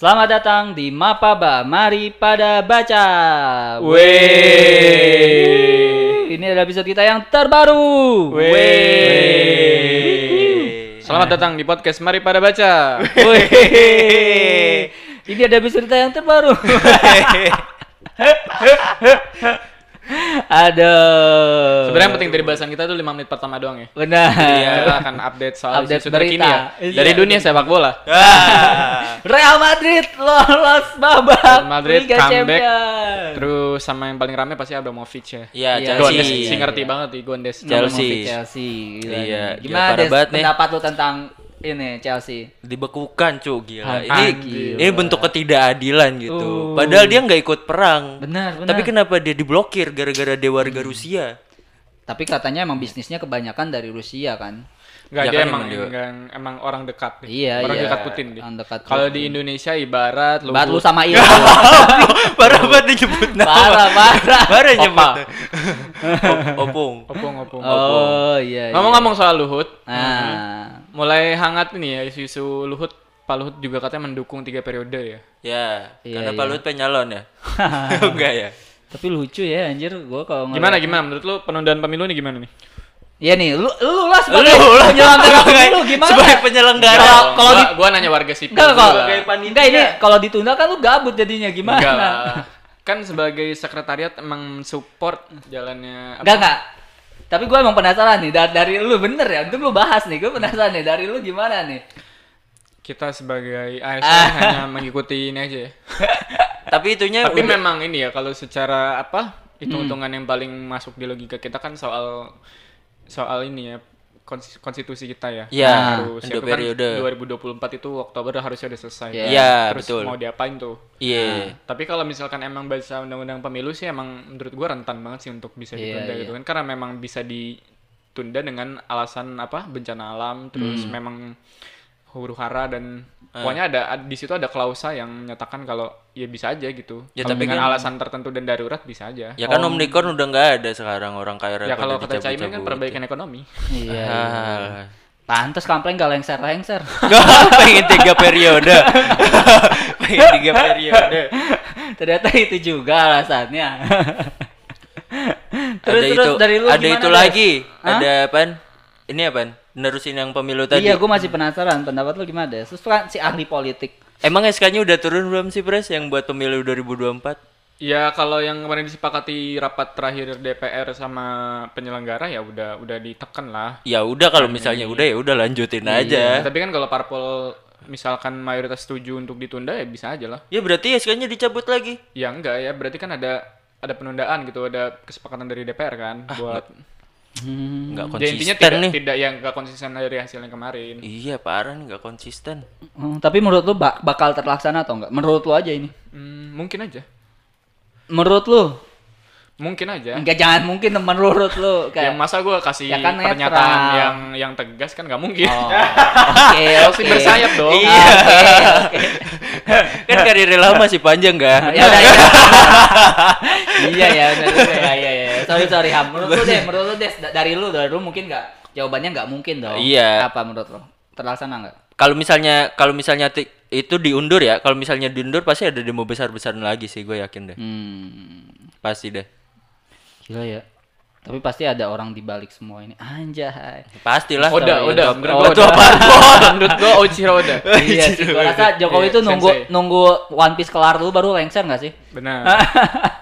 Selamat datang di Mapaba. Mari pada baca. Wey. Ini adalah episode kita yang terbaru. Wey. Selamat datang di podcast Mari pada baca. Wey. Ini ada episode kita yang terbaru. Aduh. Sebenarnya yang penting dari bahasan kita tuh 5 menit pertama doang ya. Benar. Iya, kita akan update soal Update isu terkini berita. ya. Iya. Dari dunia sepak bola. Real Madrid lolos babak Real Madrid Liga comeback. Champions. Terus sama yang paling rame pasti Abramovich ya. Iya, Iya, Gondes Chelsea. sih ngerti banget nih Gondes. Chelsea. Chelsea. Iya, Gimana nih. pendapat lu tentang ini Chelsea? Dibekukan cu gila. Anjing. Ini Gila. ini bentuk ketidakadilan gitu. Uh. Padahal dia nggak ikut perang. Benar, benar. Tapi kenapa dia diblokir gara-gara dia warga Rusia? Tapi katanya emang bisnisnya kebanyakan dari Rusia kan. Enggak, Ya dia kan emang, emang dia- emang, emang orang dekat nih. Iya, orang iya. dekat Putin dia. Orang dekat Kalau di Indonesia ibarat lu lu sama itu. Parah banget dia nyebut nama. parah, parah. Parah nyebut. Op- Opung. opung opung. Oh, iya. iya. Ngomong-ngomong soal Luhut, Nah, mulai hangat nih ya isu-isu Luhut. Pak Luhut juga katanya mendukung tiga periode ya. Ya, Iya, karena iya. Pak Lut penyalon ya. Enggak ya. tapi lucu ya anjir gua kalau Gimana gimana menurut lu penundaan pemilu nih gimana nih? Iya nih, lu lu lah sebagai Lu lah penyelenggara pemilu gimana? Sebagai penyelenggara. Kalau- kalau gua, di- gua nanya warga sipil Enggak kalau lah. Sebagai panitia. enggak ini kalau ditunda kan lu gabut jadinya gimana? Enggak lah. Kan sebagai sekretariat emang support jalannya apa? Enggak enggak. Tapi gue emang penasaran nih dari, dari lu bener ya. Untuk lu bahas nih, gue penasaran nih dari lu gimana nih? Kita sebagai ASN hanya mengikuti ini aja ya. Tapi itunya Tapi udah- memang ini ya kalau secara apa hitung-hitungan yang paling masuk di logika kita kan soal soal ini ya kons- konstitusi kita ya. Iya, Harus untuk itu kan periode. 2024 itu Oktober harusnya udah selesai. Iya. Terus betul. mau diapain tuh? Iya. Tapi kalau misalkan emang baca undang-undang pemilu sih emang menurut gua rentan banget sih untuk bisa Iya, ditunda iya. gitu kan karena memang bisa ditunda dengan alasan apa bencana alam terus Hmm. memang huru hara dan Ah. pokoknya ada ad- di situ ada klausa yang menyatakan kalau ya bisa aja gitu. Ya, Kalau tapi dengan kan- alasan tertentu dan darurat bisa aja. Ya kan Omnicron udah nggak ada sekarang orang kaya Ya kalau kata Caimin kan dicabut-cabut. perbaikan ekonomi. Iya. Ah. Pantes kampleng gak lengser-lengser. pengen tiga periode pengen tiga periode Ternyata itu juga alasannya. ada itu dari lu ada gimana, itu Des? lagi Hah? ada apaan ini apaan nerusin yang pemilu tadi Iya, gue masih penasaran pendapat lu gimana deh. Terus kan si ahli politik. emang SK-nya udah turun belum sih pres yang buat pemilu 2024 Ya kalau yang kemarin disepakati rapat terakhir DPR sama penyelenggara ya udah udah ditekan lah. ya udah kalau misalnya udah ya udah lanjutin Iya. aja Tapi kan kalau parpol misalkan mayoritas setuju untuk ditunda ya bisa aja lah. ya berarti SK-nya dicabut lagi Ya enggak ya, berarti kan ada ada penundaan gitu, ada kesepakatan dari DPR kan buat Hmm. nggak ya intinya konsisten tidak nih tidak yang enggak konsisten dari hasil yang kemarin. iya parah nih nggak konsisten Hmm, tapi menurut lu bak- bakal terlaksana atau enggak? Menurut lu aja ini. Hmm, mungkin aja. Menurut lu? Mungkin aja. Enggak jangan mungkin menurut lu Yang kayak masa gue kasih Ya kan pernyataan netral. yang yang tegas kan nggak mungkin. Oh, Oke, oke. bersayap dong. Iya. Oke, oke. kan karirnya lama masih panjang kan Ya udah, ya. Iya ya, juga ya, ya, ya. Sorry, sorry Ham. Menurut lu deh, menurut lu deh da- dari lu, dari lu mungkin nggak? Jawabannya nggak mungkin dong. Iya. Apa menurut lu? Terlaksana nggak? kalau misalnya kalau misalnya itu diundur ya kalau misalnya diundur pasti ada demo besar besaran lagi sih gue yakin deh Hmm. pasti deh Gila ya. Tapi pasti ada orang di balik semua ini. Anjay. pastilah Oda, Oda, menurut gua. Oda. Menurut gua Ochiro Oda. iya sih, gua rasa Jokowi Iya, itu nunggu sensei. nunggu One Piece kelar dulu baru lengser nggak sih? Benar.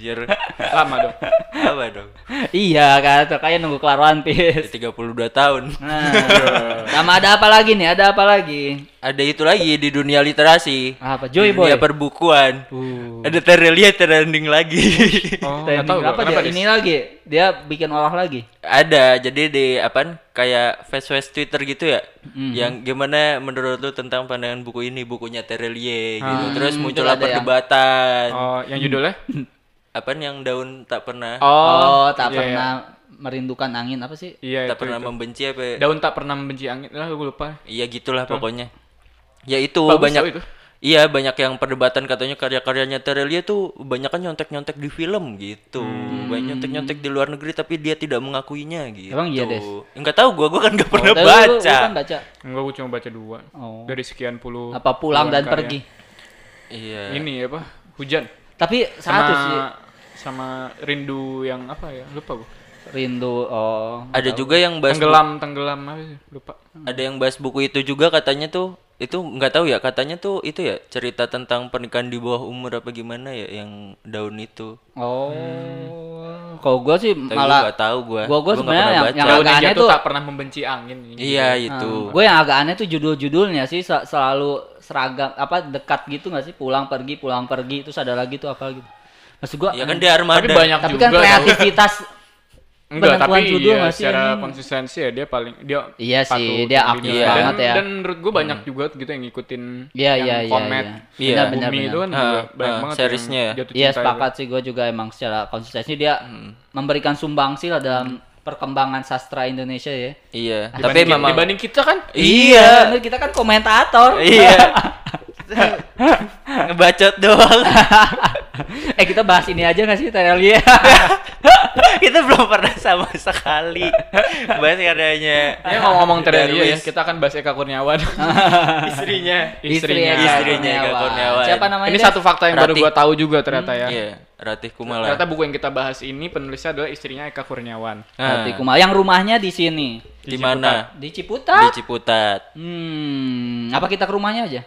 anjir Lama dong. apa dong iya kan, tuh kayak nunggu kelar One Ya, Piece. 32 tahun Nah, sama ada apa lagi nih? Ada apa lagi? ada itu lagi di dunia literasi Apa? di Joy Boy. dunia perbukuan Uh. ada Terelia trending lagi Oh, Trending apa dia? Ini lagi. Dia bikin olah lagi. ada jadi di apaan kayak face face Twitter gitu ya Mhm. yang gimana menurut lu tentang pandangan buku ini bukunya Terelie gitu terus Hmm, muncullah itu ada ya. perdebatan Oh, yang judulnya? apaan yang daun tak pernah Oh, tak iya, pernah merindukan angin apa sih? Iya, tak itu, pernah itu. membenci apa ya? Daun tak pernah membenci angin. Lah, gue lupa. iya gitulah pokoknya ya itu Bagus banyak itu. iya banyak yang perdebatan katanya karya-karyanya Terelie tuh banyak kan nyontek-nyontek di film gitu banyak nyontek-nyontek di luar negeri tapi dia tidak mengakuinya gitu Emang iya, Des? enggak tahu gua gua kan nggak pernah Oh, lu- lu baca kan baca. Enggak, gue cuma baca dua. Oh. Dari sekian puluh. Apa pulang dan karya. pergi? Iya. ini apa? Hujan. Tapi Sama satu sih sama rindu yang apa ya? Lupa gua. rindu oh. Ada juga yang bahas bu- Tenggelam, tenggelam apa sih? Lupa. ada yang bahas buku itu juga katanya tuh itu nggak tahu ya katanya tuh itu ya cerita tentang pernikahan di bawah umur apa gimana ya yang daun itu. Oh. Kalau gua sih Tapi malah nggak tahu gua. gua- gua nggak sebenarnya pernah yang- baca. yang agak aneh tuh- tak pernah membenci angin. Iya itu. gue yang agak aneh tuh judul-judulnya sih sel- selalu seragam apa dekat gitu nggak sih pulang pergi pulang pergi terus ada lagi tuh apa gitu. Maksud gua Ya kan di armada. Tapi banyak tapi juga. kan kreativitas Enggak, tapi judul ya, nggak sih secara anjing? konsistensi ya dia paling dia Iya sih, dia aktif Iya. banget dan, ya. Dan menurut gue banyak juga gitu yang ngikutin Iya yang iya iya. Comet, iya. Iya. Benar benar. Bumi benar. itu kan juga banyak ah, banget seriesnya ya. Iya sepakat sih gue juga emang secara konsistensi dia memberikan sumbangsi lah dalam perkembangan sastra Indonesia ya. Iya. itu. Tapi Dibanding, memang dibanding kita kan Iya. bener, kita kan komentator. Iya. Ngebacot doang. eh kita bahas ini aja gak sih Terelia? kita belum pernah sama sekali bahas karyanya. ya ngomong-ngomong Terelia ya kita akan bahas Eka Kurniawan istrinya. istrinya Eka Istrinya Eka Kurniawan. Siapa namanya? ini satu fakta yang baru Ratih. gua tahu juga ternyata ya Iya, Ratih Kumala. ternyata buku yang kita bahas ini penulisnya adalah istrinya Eka Kurniawan Nah, Hati Kumal. Yang rumahnya di sini. di mana? Di Di Ciputat. Ciputat. Hmm, apa kita ke rumahnya aja?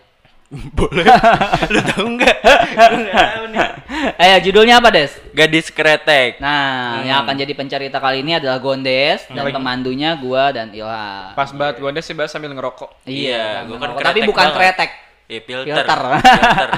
Boleh. Lu tahu nggak? Lu nggak tahu nih. Eh, judulnya apa, Des? Gadis kretek. Nah, yang akan jadi pencerita kali ini adalah Gondes dan Lagi. pemandunya gua dan Ilham. pas banget gua sih bahas sambil ngerokok Iya, gua kan ngerokok. tapi kretek bukan banget. kretek. Iya, filter. Filter. Filter.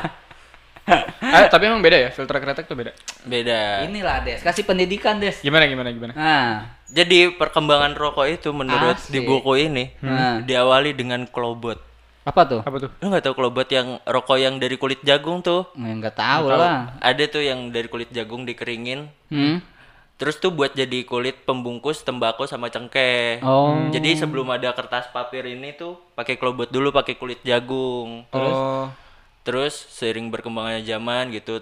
eh, tapi emang beda ya filter kretek tuh beda Beda. Inilah, Des. Kasih pendidikan, Des. gimana gimana gimana Nah, Jadi perkembangan rokok itu menurut di Asik. buku ini Hmm. diawali dengan klobot. Apa tuh? apa tuh Lu nggak tahu klobot yang rokok yang dari kulit jagung tuh? Nggak tahu lah. Ada tuh yang dari kulit jagung dikeringin. Hmm? Terus tuh buat jadi kulit pembungkus tembakau sama cengkeh. Oh. Jadi sebelum ada kertas papir ini tuh pakai klobot dulu pakai kulit jagung. oh Terus seiring berkembangnya zaman gitu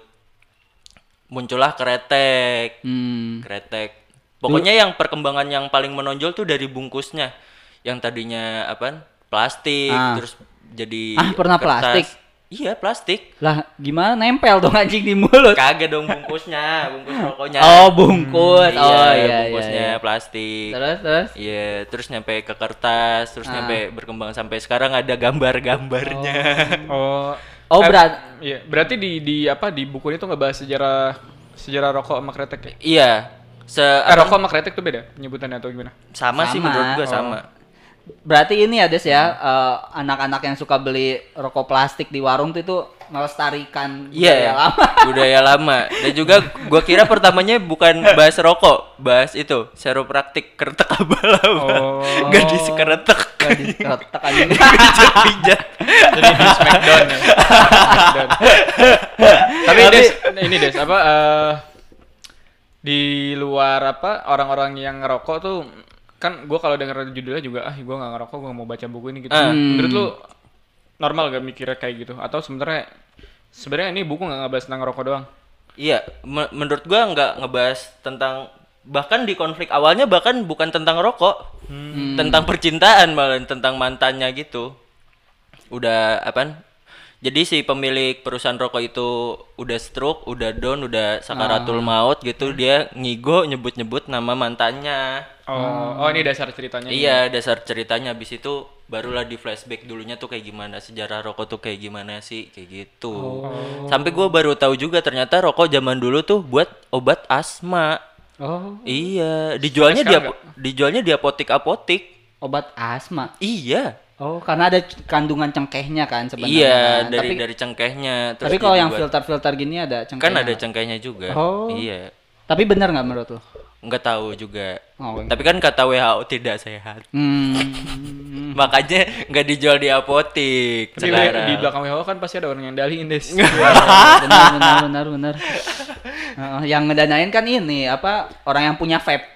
muncullah kretek. Hmm. Kretek. Pokoknya yang perkembangan yang paling menonjol tuh dari bungkusnya. Yang tadinya apa? Plastik Ah. terus jadi Ah, pernah plastik? Iya, plastik. Lah, gimana nempel dong anjing di mulut? Kagak dong bungkusnya, bungkus rokoknya. Oh, bungkus. Iya, oh, iya, iya, bungkusnya iya. plastik. Terus, terus. Iya, terus nyampe ke kertas, terus Ah. nyampe berkembang sampai sekarang ada gambar-gambarnya. oh Oh, Eh, berat. iya berarti di di apa di buku ini tuh nggak bahas sejarah sejarah rokok sama kretek ya iya. Se eh, rokok sama kretek tuh beda penyebutannya atau gimana sama, sih Sama. menurut gua Oh. sama. Berarti ini ya, Des ya, eh, anak-anak yang suka beli rokok plastik di warung tuh itu melestarikan budaya Iya, lama. budaya lama. Dan juga gua kira pertamanya bukan bahas rokok, bahas itu seropraktik keretek abal-abal. Oh. Gadis keretek. Gadis keretek anjing. Pijat-pijat. jadi di Smackdown ya Smackdown. tapi Tapi- des ini des apa eh, di luar apa orang-orang yang ngerokok tuh kan gue kalau denger judulnya juga ah gue nggak ngerokok gue mau baca buku ini gitu. Ah. menurut lu normal gak mikirnya kayak gitu? Atau sebenarnya sebenarnya ini buku nggak ngebahas tentang ngerokok doang? Iya, me- menurut gua nggak ngebahas tentang bahkan di konflik awalnya bahkan bukan tentang rokok, tentang percintaan malah tentang mantannya gitu. Udah apa? Jadi si pemilik perusahaan rokok itu udah stroke, udah down, udah sakaratul maut gitu, dia ngigo nyebut-nyebut nama mantannya. oh oh ini dasar ceritanya. Iya, dasar ceritanya habis itu barulah di flashback dulunya tuh kayak gimana sejarah rokok tuh kayak gimana sih kayak gitu. Sampai gua baru tahu juga ternyata rokok zaman dulu tuh buat obat asma. oh Iya, dijualnya di dijualnya di apotik-apotik. Obat asma. Iya. Oh, karena ada kandungan cengkehnya kan sebenarnya. Iya, kan. dari tapi, dari cengkehnya terus tapi kalau yang filter-filter gini ada cengkehnya. kan ada cengkehnya juga. Oh. Iya. Tapi benar nggak menurut lo? Nggak tahu juga. Oh, Tapi kan kata WHO tidak sehat. Hmm. Makanya nggak dijual di apotik tapi sekarang. di belakang WHO kan pasti ada orang yang dalihin des benar benar benar benar. Heeh, yang ngedanain kan ini apa orang yang punya vape.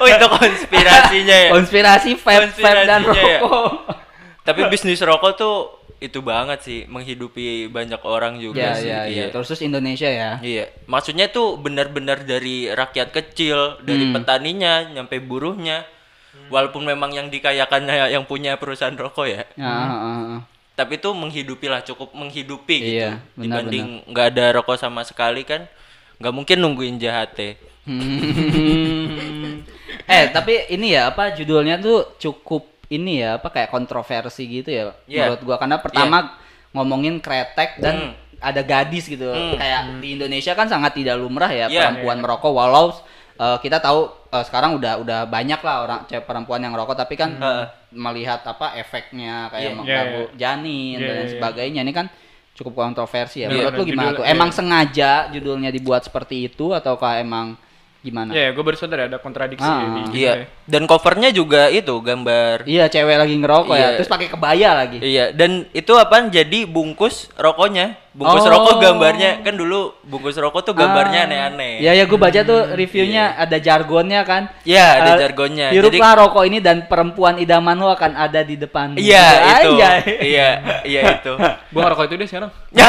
Oh itu konspirasinya ya. Konspirasi vape, vape dan ya. rokok. Tapi bisnis rokok tuh itu banget sih menghidupi banyak orang juga Ya, sih. ya, ya. iya. Terus terus Indonesia ya. Iya, maksudnya tuh benar-benar dari rakyat kecil, dari Hmm. petaninya nyampe buruhnya. Walaupun memang yang dikayakannya yang punya perusahaan rokok ya. Ya, heeh, heeh. tapi itu menghidupi lah cukup menghidupi gitu Iya, benar, dibanding nggak ada rokok sama sekali kan nggak mungkin nungguin jahatnya Hmm. eh tapi ini ya apa judulnya tuh cukup ini ya apa kayak kontroversi gitu ya Iya. menurut gua karena pertama ngomongin kretek dan Hmm. ada gadis gitu Hmm. kayak di Indonesia kan sangat tidak lumrah ya Iya. perempuan merokok walau uh, kita tahu uh, sekarang udah udah banyak lah orang cewek perempuan yang ngerokok tapi kan Heeh. melihat apa efeknya kayak Iya. mengganggu Iya, janin Iya, dan iya, iya. sebagainya ini kan cukup kontroversi ya Iya, menurut lu gimana judul- tuh iya. emang sengaja judulnya dibuat seperti itu ataukah emang gimana Ya, gue baru sadar ada kontradiksi Ah. di iya dan covernya juga itu gambar Iya, cewek lagi ngerokok ya, Iya. terus pakai kebaya lagi. Iya, dan itu apaan? Jadi bungkus rokoknya. Bungkus Oh. rokok gambarnya kan dulu bungkus rokok tuh gambarnya Ah. aneh-aneh. Iya, ya gue baca tuh reviewnya ada jargonnya kan. Iya, ada Eh, jargonnya. Hiruplah rokok ini dan perempuan idaman lo akan ada di depan. Iya, itu. Anjay. Iya, iya itu. Gue ngerokok itu deh sekarang.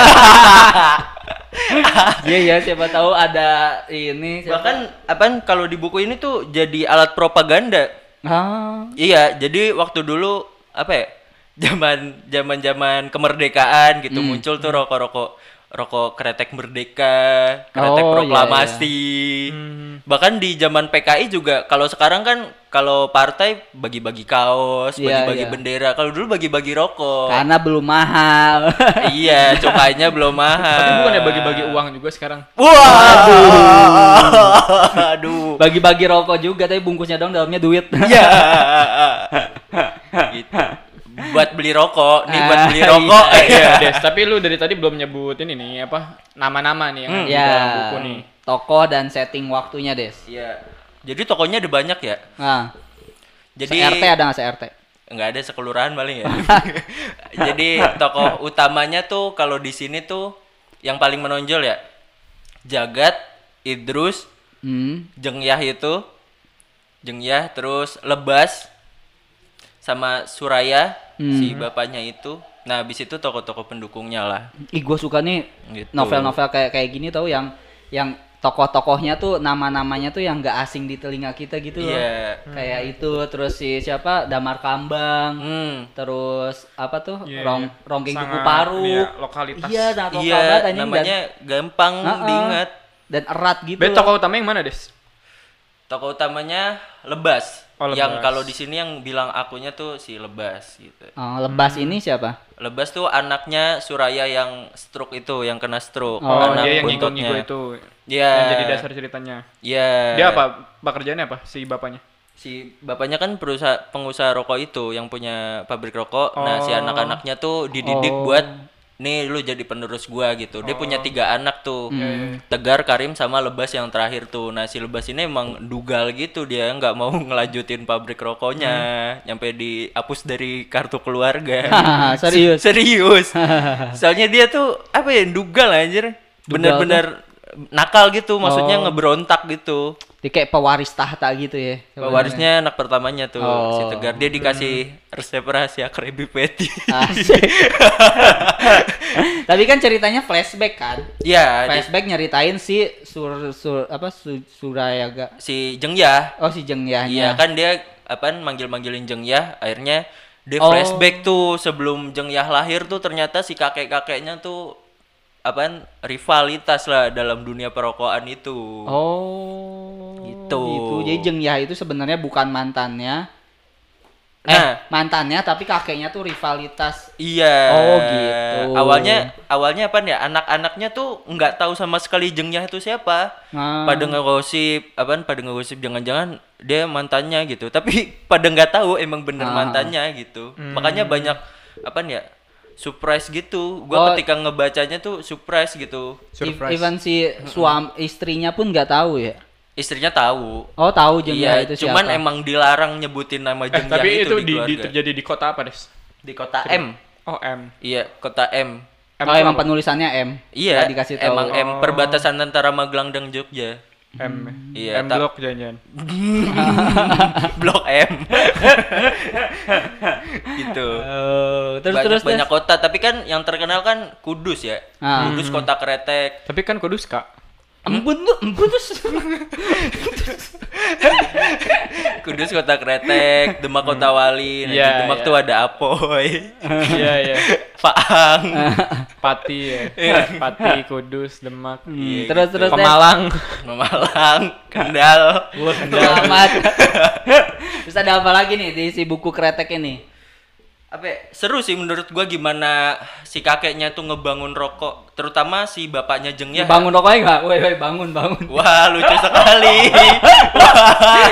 Iya, iya, siapa tahu ada ini. siapa- Bahkan apaan kalau di buku ini tuh jadi alat propaganda. Ah. Iya, jadi waktu dulu apa ya? Zaman zaman-zaman kemerdekaan gitu Hmm. muncul tuh rokok-rokok rokok kretek merdeka, kretek Oh, iya, proklamasi. Hmm. Bahkan di zaman PKI juga kalau sekarang kan kalau partai bagi-bagi kaos, Iya, bagi-bagi iya. bendera. Kalau dulu bagi-bagi rokok. Karena belum mahal. iya, cukainya belum mahal. Tapi bukan ya bagi-bagi uang juga sekarang. Wah. Aduh. Bagi-bagi rokok juga, tapi bungkusnya dong dalamnya duit. Iya. gitu. Buat beli rokok, nih buat beli Ah, rokok. Iya, Des. Tapi lu dari tadi belum nyebutin ini apa nama-nama nih yang ada di ya, dalam buku nih. tokoh dan setting waktunya, Des. Iya. Jadi tokonya ada banyak ya. Nah, Jadi RT ada nggak se-RT? nggak ada sekelurahan paling ya. Jadi tokoh utamanya tuh kalau di sini tuh yang paling menonjol ya Jagat, Idrus, Hmm. Jengyah itu, Jengyah terus Lebas sama Suraya si Hmm. bapaknya itu. Nah, habis itu tokoh-tokoh pendukungnya lah. Ih, gue suka nih Gitu. novel-novel kayak kayak gini tau yang yang tokoh-tokohnya tuh nama-namanya tuh yang nggak asing di telinga kita gitu loh. Iya. Kayak itu terus si siapa Damar Kambang, Hmm. terus apa tuh Iya, Rong iya. Ronggeng Kuku Sangat, Paru. iya, lokalitas. Iya, sangat lokal Iya, banget anjing, namanya gampang dan, Ha-ha. diingat. dan erat gitu. Bet tokoh utama yang mana, Des? Tokoh utamanya Lebas. Oh, Yang Lebas. kalau di sini yang bilang akunya tuh si Lebas gitu. Oh, lebas Hmm. ini siapa? Lebas tuh anaknya Suraya yang stroke itu, yang kena stroke. Oh, Oh, anak dia yang ngigo-ngigo itu. Iya. Yang jadi dasar ceritanya. Iya. Dia apa? Pekerjaannya apa? Si bapaknya. Si bapaknya kan perusahaan pengusaha rokok itu yang punya pabrik rokok. Nah, si Oh. anak-anaknya tuh dididik Oh. buat nih lu jadi penerus gua gitu. Dia punya tiga anak tuh. Hmm. Tegar, Karim sama Lebas yang terakhir tuh. Nah, si Lebas ini emang dugal gitu dia nggak mau ngelanjutin pabrik rokoknya. Nyampe dihapus dari kartu keluarga. Serius. Serius. Soalnya dia tuh apa ya dugal anjir. Bener-bener nakal gitu, maksudnya Oh. ngeberontak gitu. Dia kayak pewaris tahta gitu ya. Warisnya anak pertamanya tuh si Oh. Tegar. Dia dikasih resep rahasia Krabby Patty. Tapi kan ceritanya flashback kan. Iya, di- Flashback nyeritain si sur, sur apa su, Surayaga. si Jengyah. Oh si Jengyahnya. Iya kan dia apaan manggil-manggilin Jengyah, akhirnya dia Oh. flashback tuh sebelum Jengyah lahir tuh ternyata si kakek-kakeknya tuh apaan rivalitas lah dalam dunia perokokan itu. Oh. Gitu. Jadi Jengyah itu sebenarnya bukan mantannya. Eh, Nah. mantannya tapi kakeknya tuh rivalitas. Iya. Oh, gitu. Awalnya awalnya apa ya? Anak-anaknya tuh nggak tahu sama sekali Jengyah itu siapa. Nah, Pada ngegosip, apaan? Pada ngegosip jangan-jangan dia mantannya gitu. Tapi pada nggak tahu emang bener Ah. mantannya gitu. Makanya banyak apaan ya? Surprise gitu. Oh. Gua ketika ngebacanya tuh surprise gitu. Surprise. even si suam istrinya pun nggak tahu ya. Istrinya tahu. Oh tahu Jengyah Iya, itu cuman siapa. emang dilarang nyebutin nama Eh, Jengyah tapi itu, itu di, di, terjadi di kota apa, Des? di kota M. Oh, M. Iya, kota M. M oh itu emang apa? penulisannya M. Iya, Nggak dikasih tahu. emang M Oh. perbatasan antara Magelang dan Jogja. M. Iya, M Block jangan-jangan. Blok M. gitu. Oh, terus banyak, terus banyak terus. kota, tapi kan yang terkenal kan Kudus ya. Ah. Kudus kota kretek. Tapi kan Kudus, Kak. Embun tuh, embun tuh. Kudus kota kretek, Demak kota wali. Nah, di Iya, Demak iya. tuh ada Apoy, Iya iya. Faang. Pati ya. Pati, Kudus, Demak, Hmm, Iya, terus gitu. terus Des. Pemalang. Malang, Kendal. Selamat. terus ada apa lagi nih di si buku kretek ini? Apa ya, seru sih menurut gua gimana si kakeknya tuh ngebangun rokok, terutama si bapaknya Jengnya. Bangun rokoknya nggak? Woi, woi, bangun, bangun. Wah, lucu sekali. Wah,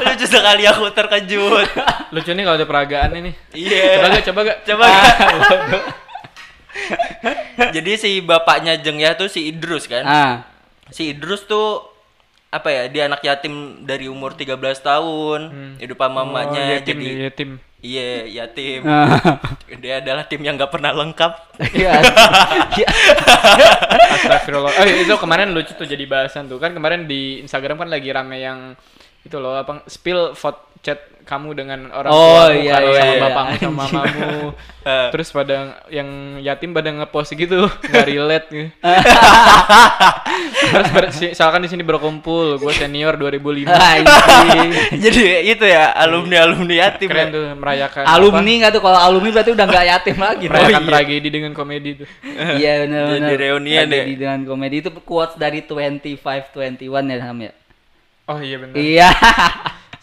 lucu sekali aku terkejut. Lucu nih kalau ada peragaan ini. Iya. Coba gak, coba gak? Coba gak? Jadi si bapaknya Jengya tuh si Idrus kan. Ah. Si Idrus tuh apa ya? Dia anak yatim dari umur 13 tahun. Hidup sama mamanya Oh, yatim, jadi yatim. Iya, yatim. Ah. Dia adalah tim yang gak pernah lengkap. Iya. Iya. Astagfirullah. Eh itu kemarin lucu tuh jadi bahasan tuh. Kan kemarin di Instagram kan lagi rame yang itu loh apa spill foto chat kamu dengan orang Oh, tuamu iya, kalau iya, sama iya. bapakmu sama Anjing. mamamu. Eh. Terus pada yang yatim pada ngepost gitu, nggak relate gitu. Terus ber, misalkan di sini berkumpul, gue senior 2005. Anjing. jadi itu ya alumni-alumni yatim. Keren ya. tuh merayakan Alumni nggak tuh kalau alumni berarti udah nggak yatim lagi. merayakan Oh, iya. tragedi dengan komedi tuh. Iya benar Jadi benar. reunian Tragedi deh. dengan komedi itu quotes dari 2521 ya Ham ya. Oh iya benar. Iya.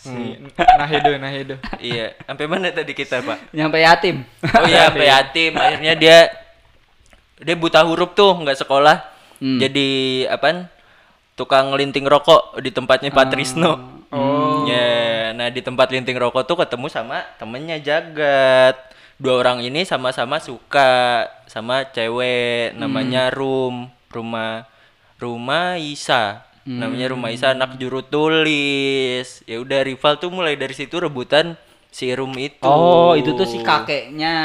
Si Nahedo, Nahedo. Iya, sampai mana tadi kita, Pak? Nyampe yatim. Oh iya, sampai yatim. Akhirnya dia dia buta huruf tuh, nggak sekolah. Hmm. Jadi apaan? Tukang linting rokok di tempatnya Pak Trisno. Oh. Ya, nah di tempat linting rokok tuh ketemu sama temennya Jagat. Dua orang ini sama-sama suka sama cewek namanya Rum, rumah rumah Isa. Namanya Rumah Isa anak juru tulis. Ya udah rival tuh mulai dari situ rebutan si Rum itu. Oh, itu tuh si kakeknya.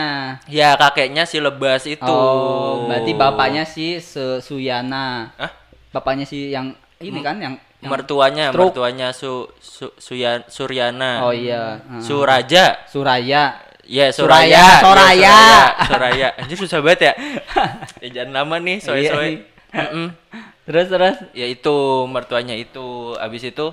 Ya kakeknya si lebas itu. Oh, berarti bapaknya si Su- Suyana. Hah? Bapaknya si yang ini kan yang, yang mertuanya, stroke. mertuanya Su, Su Suyan- Suryana. Oh iya. Heeh. Suraja. Suraya. Ya, Suraya, Suraya. Soraya. Ya, Suraya. Suraya. Anjir susah banget ya. ya jangan lama nih, Iya soe-soe. Terus terus. Ya itu mertuanya itu. Abis itu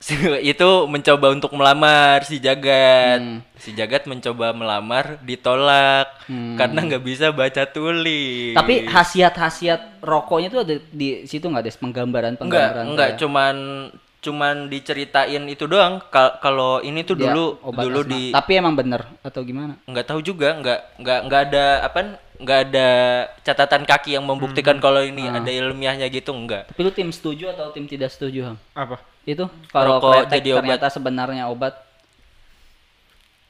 si- itu mencoba untuk melamar si Jagat. Hmm. Si Jagat mencoba melamar, ditolak Hmm. karena nggak bisa baca tulis. Tapi khasiat-khasiat rokoknya tuh ada di situ nggak des penggambaran enggak, penggambaran enggak kayak cuman cuman diceritain itu doang. Kal- Kalau ini tuh dia dulu obat dulu asma. di Tapi emang bener atau gimana? nggak tahu juga nggak nggak nggak ada apa nggak ada catatan kaki yang Hmm. membuktikan kalau ini Ah. ada ilmiahnya gitu enggak Tapi lu tim setuju atau tim tidak setuju, Ham? Apa? Itu kalau jadi obat. ternyata sebenarnya obat.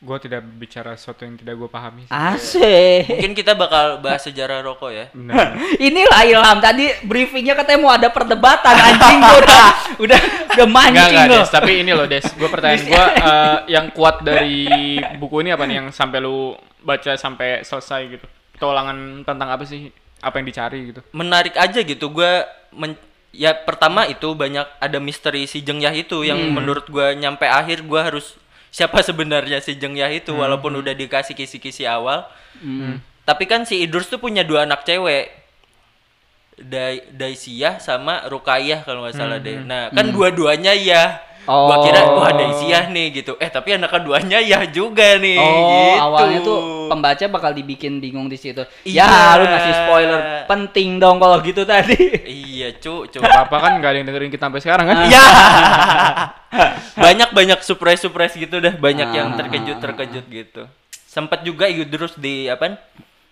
Gue tidak bicara sesuatu yang tidak gue pahami. sih. Asik. mungkin kita bakal bahas sejarah rokok ya Benar. Inilah Ilham tadi briefingnya katanya mau ada perdebatan anjing gua udah udah udah Enggak, mancing enggak, loh. Des. Tapi ini loh, Des. Gue pertanyaan gue yang kuat dari buku ini apa nih yang sampai lu baca sampai selesai gitu? Petualangan tentang apa sih? Apa yang dicari gitu? menarik aja gitu gua men- ya pertama itu banyak ada misteri si Jengyah itu yang Hmm. menurut gua nyampe akhir gua harus siapa sebenarnya si Jengyah itu walaupun udah dikasih kisi-kisi awal. Hmm. tapi kan si Idrus tuh punya dua anak cewek. Dai Daisiyah sama Rukayah kalau nggak salah deh. Nah kan dua-duanya ya gua kira Oh. wah Daisiyah nih gitu eh tapi anak keduanya ya juga nih Oh, gitu. awalnya tuh pembaca bakal dibikin bingung di situ. Iya. Ya, lu ngasih spoiler. Penting dong kalau gitu tadi. iya cu cu Gak apa-apa kan nggak ada yang dengerin kita sampai sekarang kan? Ya. banyak banyak surprise surprise gitu dah, banyak yang Ah. terkejut terkejut gitu. Sempat juga Idrus di apa?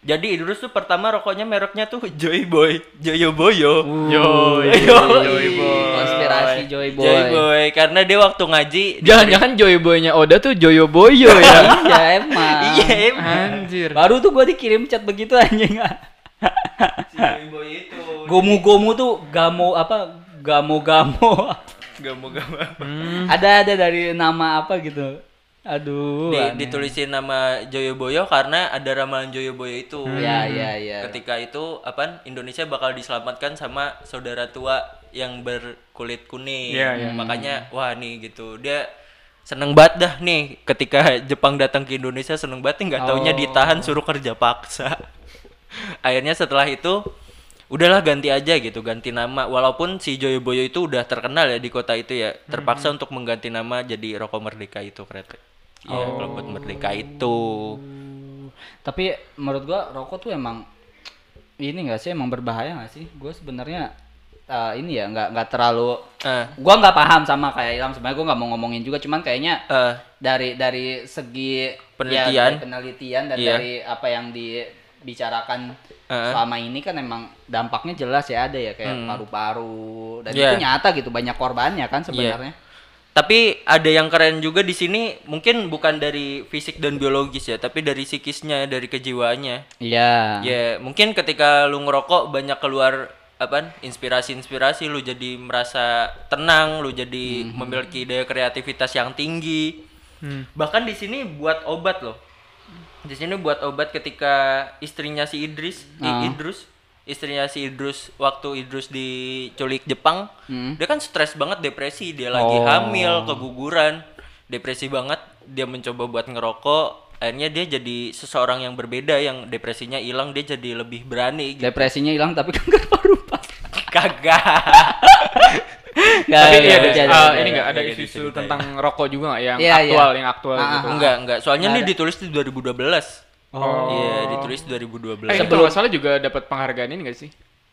Jadi Idrus tuh pertama rokoknya mereknya tuh Joy Boy, Joyo Boyo. Yo, Yo, Joy Boy. Konspirasi Joy Boy. Joy Boy, karena dia waktu ngaji Jangan-jangan Joy Boy-nya Oda tuh Joyo Boyo ya? iya emang. Iya, emang. Anjir. Baru tuh gua dikirim chat begitu anjing. Si Joy Boy itu. Gomu-gomu tuh gamo apa? Gamo-gamo. Mau. Hmm. ada ada dari nama apa gitu. Aduh. Di- aneh. ditulisin nama Joyo Boyo karena ada ramalan Joyo Boyo itu. Ya ya ya. Ketika itu apa Indonesia bakal diselamatkan sama saudara tua yang berkulit kuning. Iya, iya. Makanya wah nih gitu. Dia seneng banget dah nih ketika Jepang datang ke Indonesia seneng banget nih nggak taunya Oh. ditahan suruh kerja paksa. Akhirnya setelah itu udahlah ganti aja gitu ganti nama walaupun si Joyoboyo itu udah terkenal ya di kota itu ya terpaksa untuk mengganti nama jadi rokok merdeka itu kretek iya kalau buat merdeka itu Tapi menurut gua rokok tuh emang ini enggak sih emang berbahaya nggak sih? Gua sebenarnya eh, ini ya nggak nggak terlalu eh gua nggak paham sama kayak Ilham sebenarnya gua nggak mau ngomongin juga cuman kayaknya eh, dari dari segi Penelitian. ya, dari penelitian dan Iya. dari apa yang dibicarakan Heeh. selama ini kan emang dampaknya jelas ya ada ya kayak paru-paru dan Hmm. Iya. itu nyata gitu banyak korbannya kan sebenarnya. Tapi ada yang keren juga di sini, mungkin bukan dari fisik dan biologis ya, tapi dari psikisnya, dari kejiwaannya. Iya. Ya, mungkin ketika lu ngerokok banyak keluar apa inspirasi-inspirasi lu jadi merasa tenang, lu jadi memiliki daya kreativitas yang tinggi. Bahkan di sini buat obat loh. Di sini buat obat ketika istrinya si Idris, I- Ah. Idrus, istrinya si Idrus waktu Idrus diculik Jepang, Hmm. dia kan stres banget, depresi, dia lagi Oh. hamil, keguguran, depresi banget, dia mencoba buat ngerokok, akhirnya dia jadi seseorang yang berbeda, yang depresinya hilang, dia jadi lebih berani. Gitu. Depresinya hilang tapi kan kanker paru-paru. Kagak. Tapi Nggak, iya, nggak, ada, nggak, ini enggak ada isu-isu tentang rokok juga nggak yang Iya, aktual, yang aktual Ah, gitu. ah, enggak, enggak. Soalnya ini ditulis di 2012. Oh. Iya, ditulis 2012. Eh, itu kalau salah juga dapat penghargaan ini nggak sih?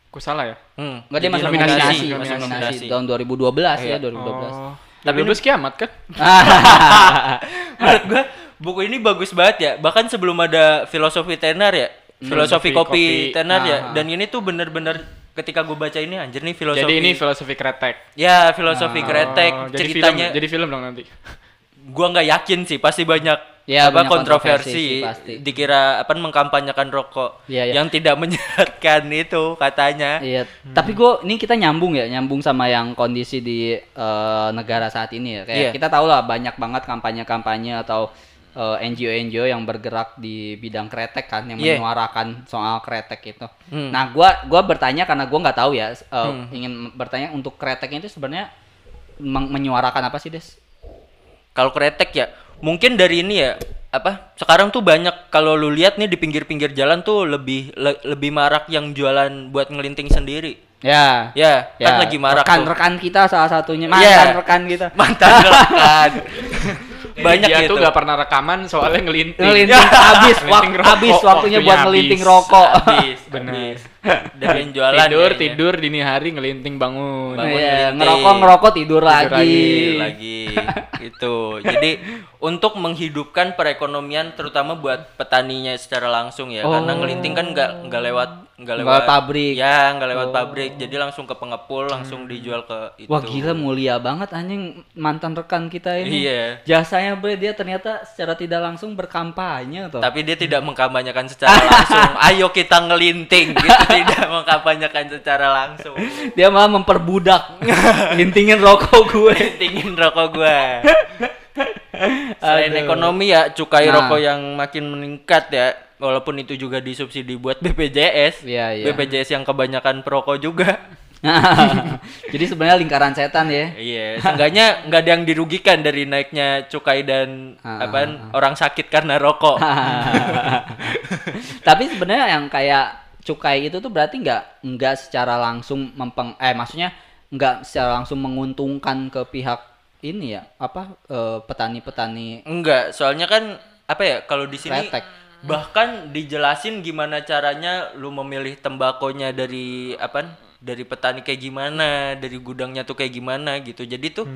Ku salah ya? Hmm, Enggak dia masuk nominasi, nominasi, nominasi. nominasi tahun 2012 ya, Iya. 2012. Oh. Tapi lu kiamat kan? Menurut gua buku ini bagus banget ya. Bahkan sebelum ada filosofi tenar ya, filosofi Filosofi kopi, kopi. tenar ya. Dan ini tuh bener-bener ketika gue baca ini anjir nih filosofi. Jadi ini filosofi kretek. ya filosofi kretek Oh, jadi ceritanya. film, jadi film dong nanti. Gua nggak yakin sih, pasti banyak Ya, apa kontroversi kontroversi, pasti. dikira apa mengkampanyekan rokok Iya, iya. yang tidak menyehatkan itu katanya. Iya, tapi gue ini kita nyambung ya, nyambung sama yang kondisi di eh, negara saat ini ya. Kayak Iya. kita tahu lah banyak banget kampanye-kampanye atau eh, NGO-NGO yang bergerak di bidang kretek kan, yang Iya. menyuarakan soal kretek itu. Hmm. Nah, gua gua bertanya karena gua nggak tahu ya, eh, ingin bertanya untuk kreteknya itu sebenarnya menyuarakan apa sih, Des? Kalau kretek ya, mungkin dari ini ya apa? Sekarang tuh banyak kalau lu lihat nih di pinggir-pinggir jalan tuh lebih le- lebih marak yang jualan buat ngelinting sendiri. Ya. Ya, kan lagi marak tuh. rekan-rekan kita salah satunya, Iya. mantan rekan kita. Mantan rekan. banyak dia gitu. tuh gak pernah rekaman soalnya ngelinting. Ngelinting habis, Ngelinting wak- rokok, habis waktunya buat ngelinting rokok. Habis, habis. Dari jualan tidur kayaknya. tidur dini hari ngelinting bangun. Bangun Iya, ngelinting. ngerokok ngerokok tidur, lagi. lagi. lagi gitu. Jadi untuk menghidupkan perekonomian terutama buat petaninya secara langsung ya, karena ngelinting kan nggak nggak lewat nggak lewat lewat pabrik. Ya, nggak lewat pabrik. Jadi langsung ke pengepul, langsung dijual ke itu. Wah gila mulia banget anjing mantan rekan kita ini. Iya. Jasanya bre dia ternyata secara tidak langsung berkampanye tuh. Tapi dia tidak mengkampanyekan secara langsung. Ayo kita ngelinting gitu, tidak mengkampanyekan secara langsung. Dia malah memperbudak lintingin rokok gue. Lintingin rokok gua. Selain Aduh. ekonomi ya, cukai Nah. rokok yang makin meningkat ya. Walaupun itu juga disubsidi buat BPJS. Iya, iya. BPJS yang kebanyakan perokok juga. Jadi sebenarnya lingkaran setan ya. Iya, seenggaknya nggak ada yang dirugikan dari naiknya cukai dan Ah, apa orang sakit karena rokok. Tapi sebenarnya yang kayak cukai itu tuh berarti nggak nggak secara langsung mempeng eh maksudnya nggak secara langsung menguntungkan ke pihak ini ya apa eh, petani-petani Enggak, soalnya kan apa ya kalau di sini Kretek. bahkan dijelasin gimana caranya lu memilih tembakonya dari apa dari petani kayak gimana, dari gudangnya tuh kayak gimana gitu. Jadi tuh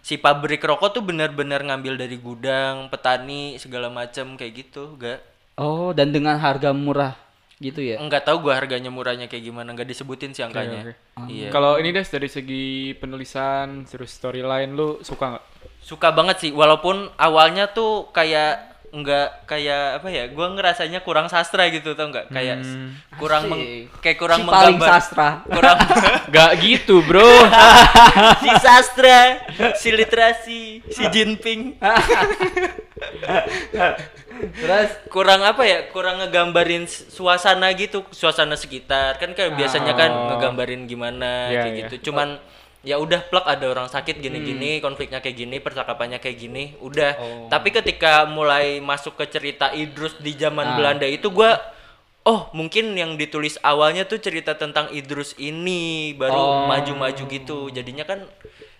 si pabrik rokok tuh benar-benar ngambil dari gudang, petani segala macam kayak gitu, enggak. Oh, dan dengan harga murah gitu ya. Enggak tahu gua harganya murahnya kayak gimana, enggak disebutin sih angkanya. oke. Iya. Kalau ini des dari segi penulisan terus storyline lu suka nggak? suka banget sih walaupun awalnya tuh kayak nggak kayak apa ya gua ngerasanya kurang sastra gitu tau nggak? Kayak s- kurang meng- kayak kurang Si paling menggambar. sastra. kurang Gak gitu bro. si sastra si literasi si Jinping. Terus? Kurang apa ya kurang ngegambarin suasana gitu suasana sekitar. Kan kayak biasanya kan ngegambarin gimana kayak iya. gitu. Cuman ya udah plak ada orang sakit gini-gini konfliknya kayak gini percakapannya kayak gini udah tapi ketika mulai masuk ke cerita Idrus di zaman Belanda itu gua oh mungkin yang ditulis awalnya tuh cerita tentang Idrus ini baru Oh. maju-maju gitu jadinya kan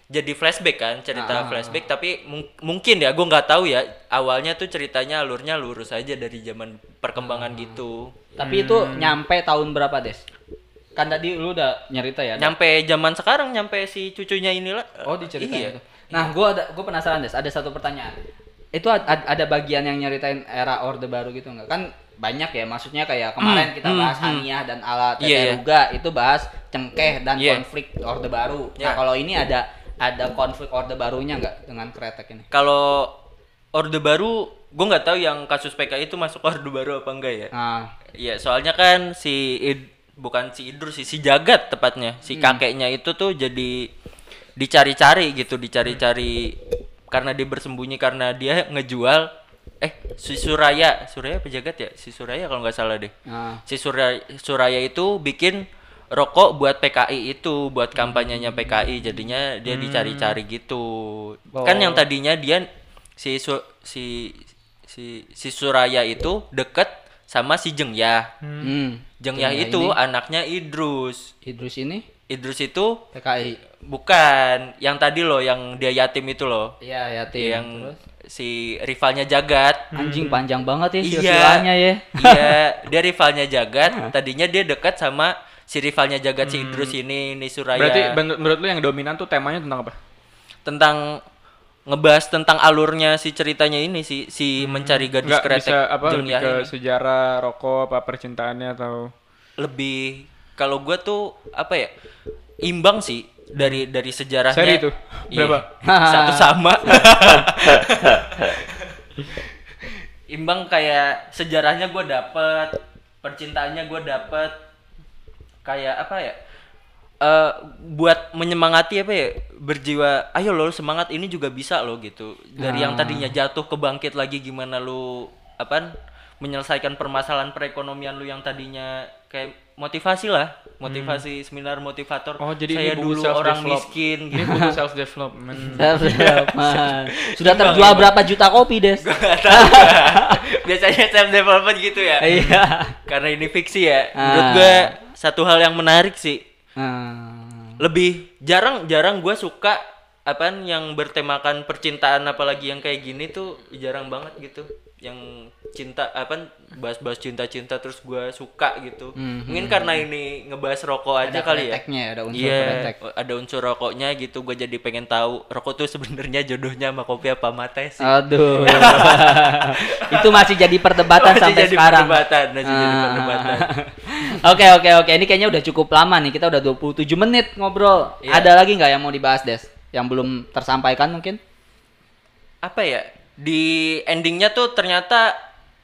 jadi flashback kan cerita Ah. flashback tapi mung- mungkin ya gue nggak tahu ya awalnya tuh ceritanya alurnya lurus aja dari zaman perkembangan Ah. gitu Tapi itu nyampe tahun berapa, Des? Kan tadi lu udah nyerita ya. nyampe zaman sekarang nyampe si cucunya inilah Oh, diceritain iya. itu. Nah, gua ada gua penasaran, Des. Ada satu pertanyaan. Itu ad- ad- ada bagian yang nyeritain era Orde Baru gitu nggak? Kan banyak ya, maksudnya kayak kemarin kita hmm, bahas hmm. Haniah dan ala Iya, iya. Teteruga, itu bahas cengkeh dan Iya. konflik Orde Baru. Nah, Iya. kalau ini ada ada konflik Orde Barunya nggak dengan kretek ini? kalau orde baru gue nggak tahu yang kasus PKI itu masuk orde baru apa enggak ya Nah, Iya, soalnya kan si Id- bukan si Idrus sih, si Jagat tepatnya. Si kakeknya itu tuh jadi dicari-cari gitu, dicari-cari karena dia bersembunyi karena dia ngejual eh si Suraya, Suraya apa Jagat ya? Si Suraya kalau nggak salah deh. nah. Si Suraya, Suraya itu bikin rokok buat PKI itu, buat kampanyenya PKI. Jadinya dia dicari-cari gitu. Kan yang tadinya dia si si si si Suraya itu deket sama si Jengyah. Hmm. Jengyah Jengyah itu ini. anaknya Idrus. Idrus ini Idrus itu PKI. bukan yang tadi loh yang dia yatim itu loh. Iya, yatim. yang Terus? si rivalnya Jagat. Anjing panjang banget ya Iya. silsilahnya ya. iya, dia rivalnya Jagat. Tadinya dia dekat sama si rivalnya Jagat si Idrus ini, ini Suraya. Berarti menurut, menurut lu yang dominan tuh temanya tentang apa? tentang ngebahas tentang alurnya si ceritanya ini si si mencari gadis Enggak kretek bisa apa lebih ke ini. sejarah rokok apa percintaannya atau lebih kalau gua tuh apa ya imbang sih dari dari sejarahnya Seri itu? Iya. Berapa? satu sama imbang kayak sejarahnya gua dapet percintaannya gua dapet kayak apa ya eh buat menyemangati apa ya berjiwa ayo lo semangat ini juga bisa lo gitu dari yang Ah. tadinya jatuh kebangkit lagi gimana lu apa menyelesaikan permasalahan perekonomian lu yang tadinya kayak motivasi lah motivasi seminar motivator Oh, jadi saya ini dulu self orang develop. miskin ini gitu buku self development. Self-development. Sudah terjual berapa juta kopi, Des? Gak tahu biasanya self development gitu ya Iya. karena ini fiksi ya menurut Ah. gue satu hal yang menarik sih Hmm. lebih jarang jarang gue suka apaan yang bertemakan percintaan apalagi yang kayak gini tuh jarang banget gitu yang cinta apa bahas-bahas cinta-cinta terus gue suka gitu Hmm, mungkin karena ini ngebahas rokok aja Ada kali ya ada unsur Iya, kretek. ada unsur rokoknya gitu gue jadi pengen tahu rokok tuh sebenarnya jodohnya sama kopi apa mate sih Aduh. itu masih jadi perdebatan Masih sampai jadi sekarang. perdebatan, masih jadi Ah. perdebatan. Oke oke oke, ini kayaknya udah cukup lama nih. Kita udah 27 menit ngobrol. Iya. Ada lagi nggak yang mau dibahas, Des? Yang belum tersampaikan mungkin? apa ya di endingnya tuh ternyata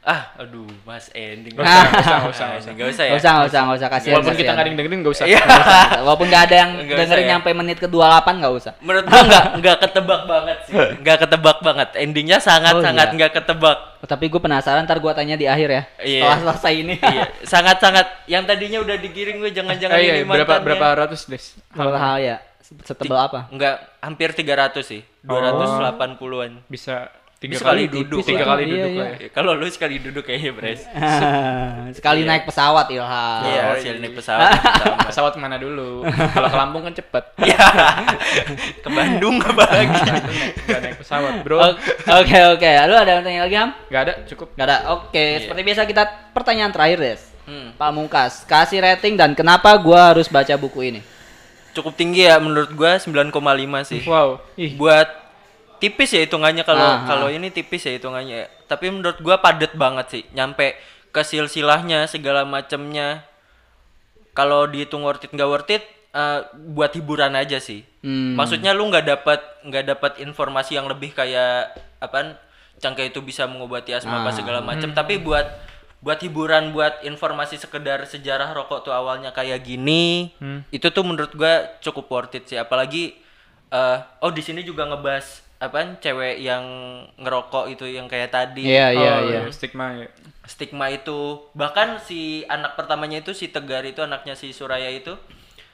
ah aduh mas ending Gak usah, gak usah, gak usah, Ah, gak usah. nggak usah ya Nggak usah, nggak usah, nggak usah kasihan. Walaupun kita kasihan. nggak ada yang dengerin nggak usah. Iya. Nggak usah. Walaupun nggak ada yang Nggak usah dengerin ya. nyampe menit ke 28 nggak usah. menurut gua nggak nggak ketebak banget sih nggak ketebak banget endingnya sangat Oh, sangat iya. nggak ketebak Oh, tapi gue penasaran ntar gue tanya di akhir ya. Iya. Setelah selesai ini. iya sangat sangat yang tadinya udah digiring gue jangan-jangan Eh, iya, ini berapa berapa ratus des? Kalau hal ya setebal apa? nggak hampir 300 sih 280-an Bisa tiga Bisa kali duduk. tiga Iya, kali iya, duduk iya. lah ya. kalau lu sekali duduk kayaknya Bres Sekali Iya. naik pesawat Ilham. iya hasil naik pesawat. Pesawat mana dulu? Kalau ke Lampung kan cepet. Iya. ke Bandung apa lagi naik pesawat bro. Oke oke, lu ada yang tanya lagi Ham? Gak ada cukup. Gak ada. Oke, seperti biasa kita pertanyaan terakhir Des. Hmm. Pak Mungkas, kasih rating dan kenapa gua harus baca buku ini? cukup tinggi ya menurut gua 9,5 sih Wow. Ih. buat tipis ya hitungannya kalau Ah, kalau ini tipis ya hitungannya. Tapi menurut gua padet banget sih nyampe ke silsilahnya segala macemnya. Kalau dihitung worth it nggak worth it eh, buat hiburan aja sih. Hmm. maksudnya lu nggak dapat nggak dapat informasi yang lebih kayak apaan cangkeh itu bisa mengobati asma apa Ah. segala macam tapi buat buat hiburan buat informasi sekedar sejarah rokok tuh awalnya kayak gini Hmm. itu tuh menurut gua cukup worth it sih. Apalagi eh oh di sini juga ngebahas apaan cewek yang ngerokok itu yang kayak tadi Iya iya Oh, iya. Stigma ya. stigma itu bahkan si anak pertamanya itu si Tegar itu anaknya si Suraya itu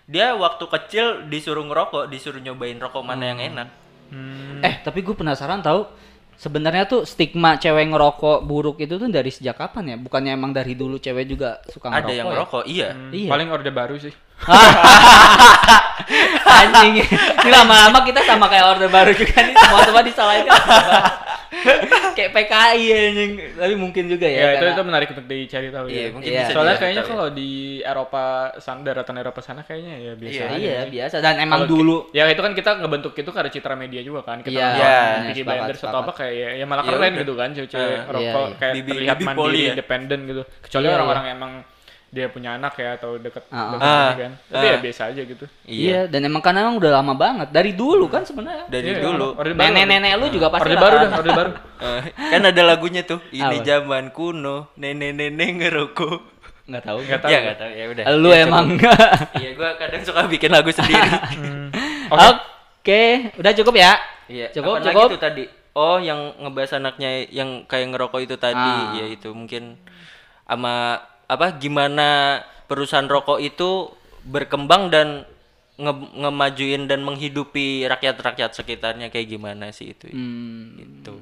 dia waktu kecil disuruh ngerokok disuruh nyobain rokok mana yang enak Hmm. Eh tapi gue penasaran tahu sebenarnya tuh stigma cewek ngerokok buruk itu tuh dari sejak kapan ya? Bukannya emang dari dulu cewek juga suka ngerokok? Ada yang ya? ngerokok, iya. Hmm, Iya. Paling orde baru sih. Anjing. Ini lama-lama kita sama kayak orde baru juga nih. Semua semua disalahin kan. kayak PKI anjing. Tapi mungkin juga ya. Ya, itu karena- itu menarik untuk dicari tahu Iya, ya. mungkin Iya. bisa Soalnya kayaknya tahu ya. kalau di Eropa sana daratan Eropa sana kayaknya ya biasa Iya, aja Iya, sih. biasa dan emang Kalau ki- dulu ya itu kan kita ngebentuk itu karena citra media juga kan kita iya, Peaky sepakat, Blinders atau apa kayak ya, ya malah Ya keren gitu kan cewek-cewek Eh, rokok iya, iya. kayak Bibi- terlihat bibi mandiri ya. independen gitu kecuali Iya, orang-orang emang dia punya anak ya atau deket deket ah. ini kan tapi Ah. ya biasa aja gitu Iya, dan emang karena emang udah lama banget dari dulu kan sebenarnya. Dari Iya, dulu. Nenek-nenek lu juga pasti Orde baru kan? dah orde baru Eh, kan ada lagunya tuh. Ini zaman kuno, nenek-nenek ngerokok. Nggak tahu. Nggak tahu Ya nggak tahu ya udah. Lu Ya, emang. Iya, gua kadang suka bikin lagu sendiri. Oke. Oke, udah cukup ya? Iya, Cukup, apaan cukup. lagi tuh tadi? Oh, yang ngebahas anaknya yang kayak ngerokok itu tadi, Ah. ya itu mungkin sama apa gimana perusahaan rokok itu berkembang dan nge- ngemajuin dan menghidupi rakyat-rakyat sekitarnya kayak gimana sih itu. Hmm. Gitu.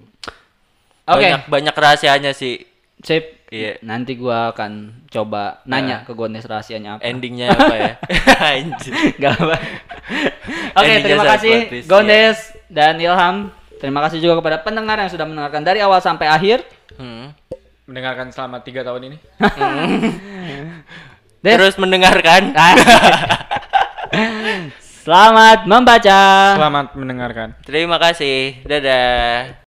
Oke. Banyak banyak rahasianya sih. Sip. Iya. Nanti gua akan coba nanya ke Gondes rahasianya apa. Endingnya apa ya? Anjir. Gak apa. Oke, Endingnya terima kasih twist, Gondes dan Ilham. Terima kasih juga kepada pendengar yang sudah mendengarkan dari awal sampai akhir. Hmm. Mendengarkan selama tiga tahun ini Terus mendengarkan. selamat membaca. selamat mendengarkan Terima kasih. Dadah.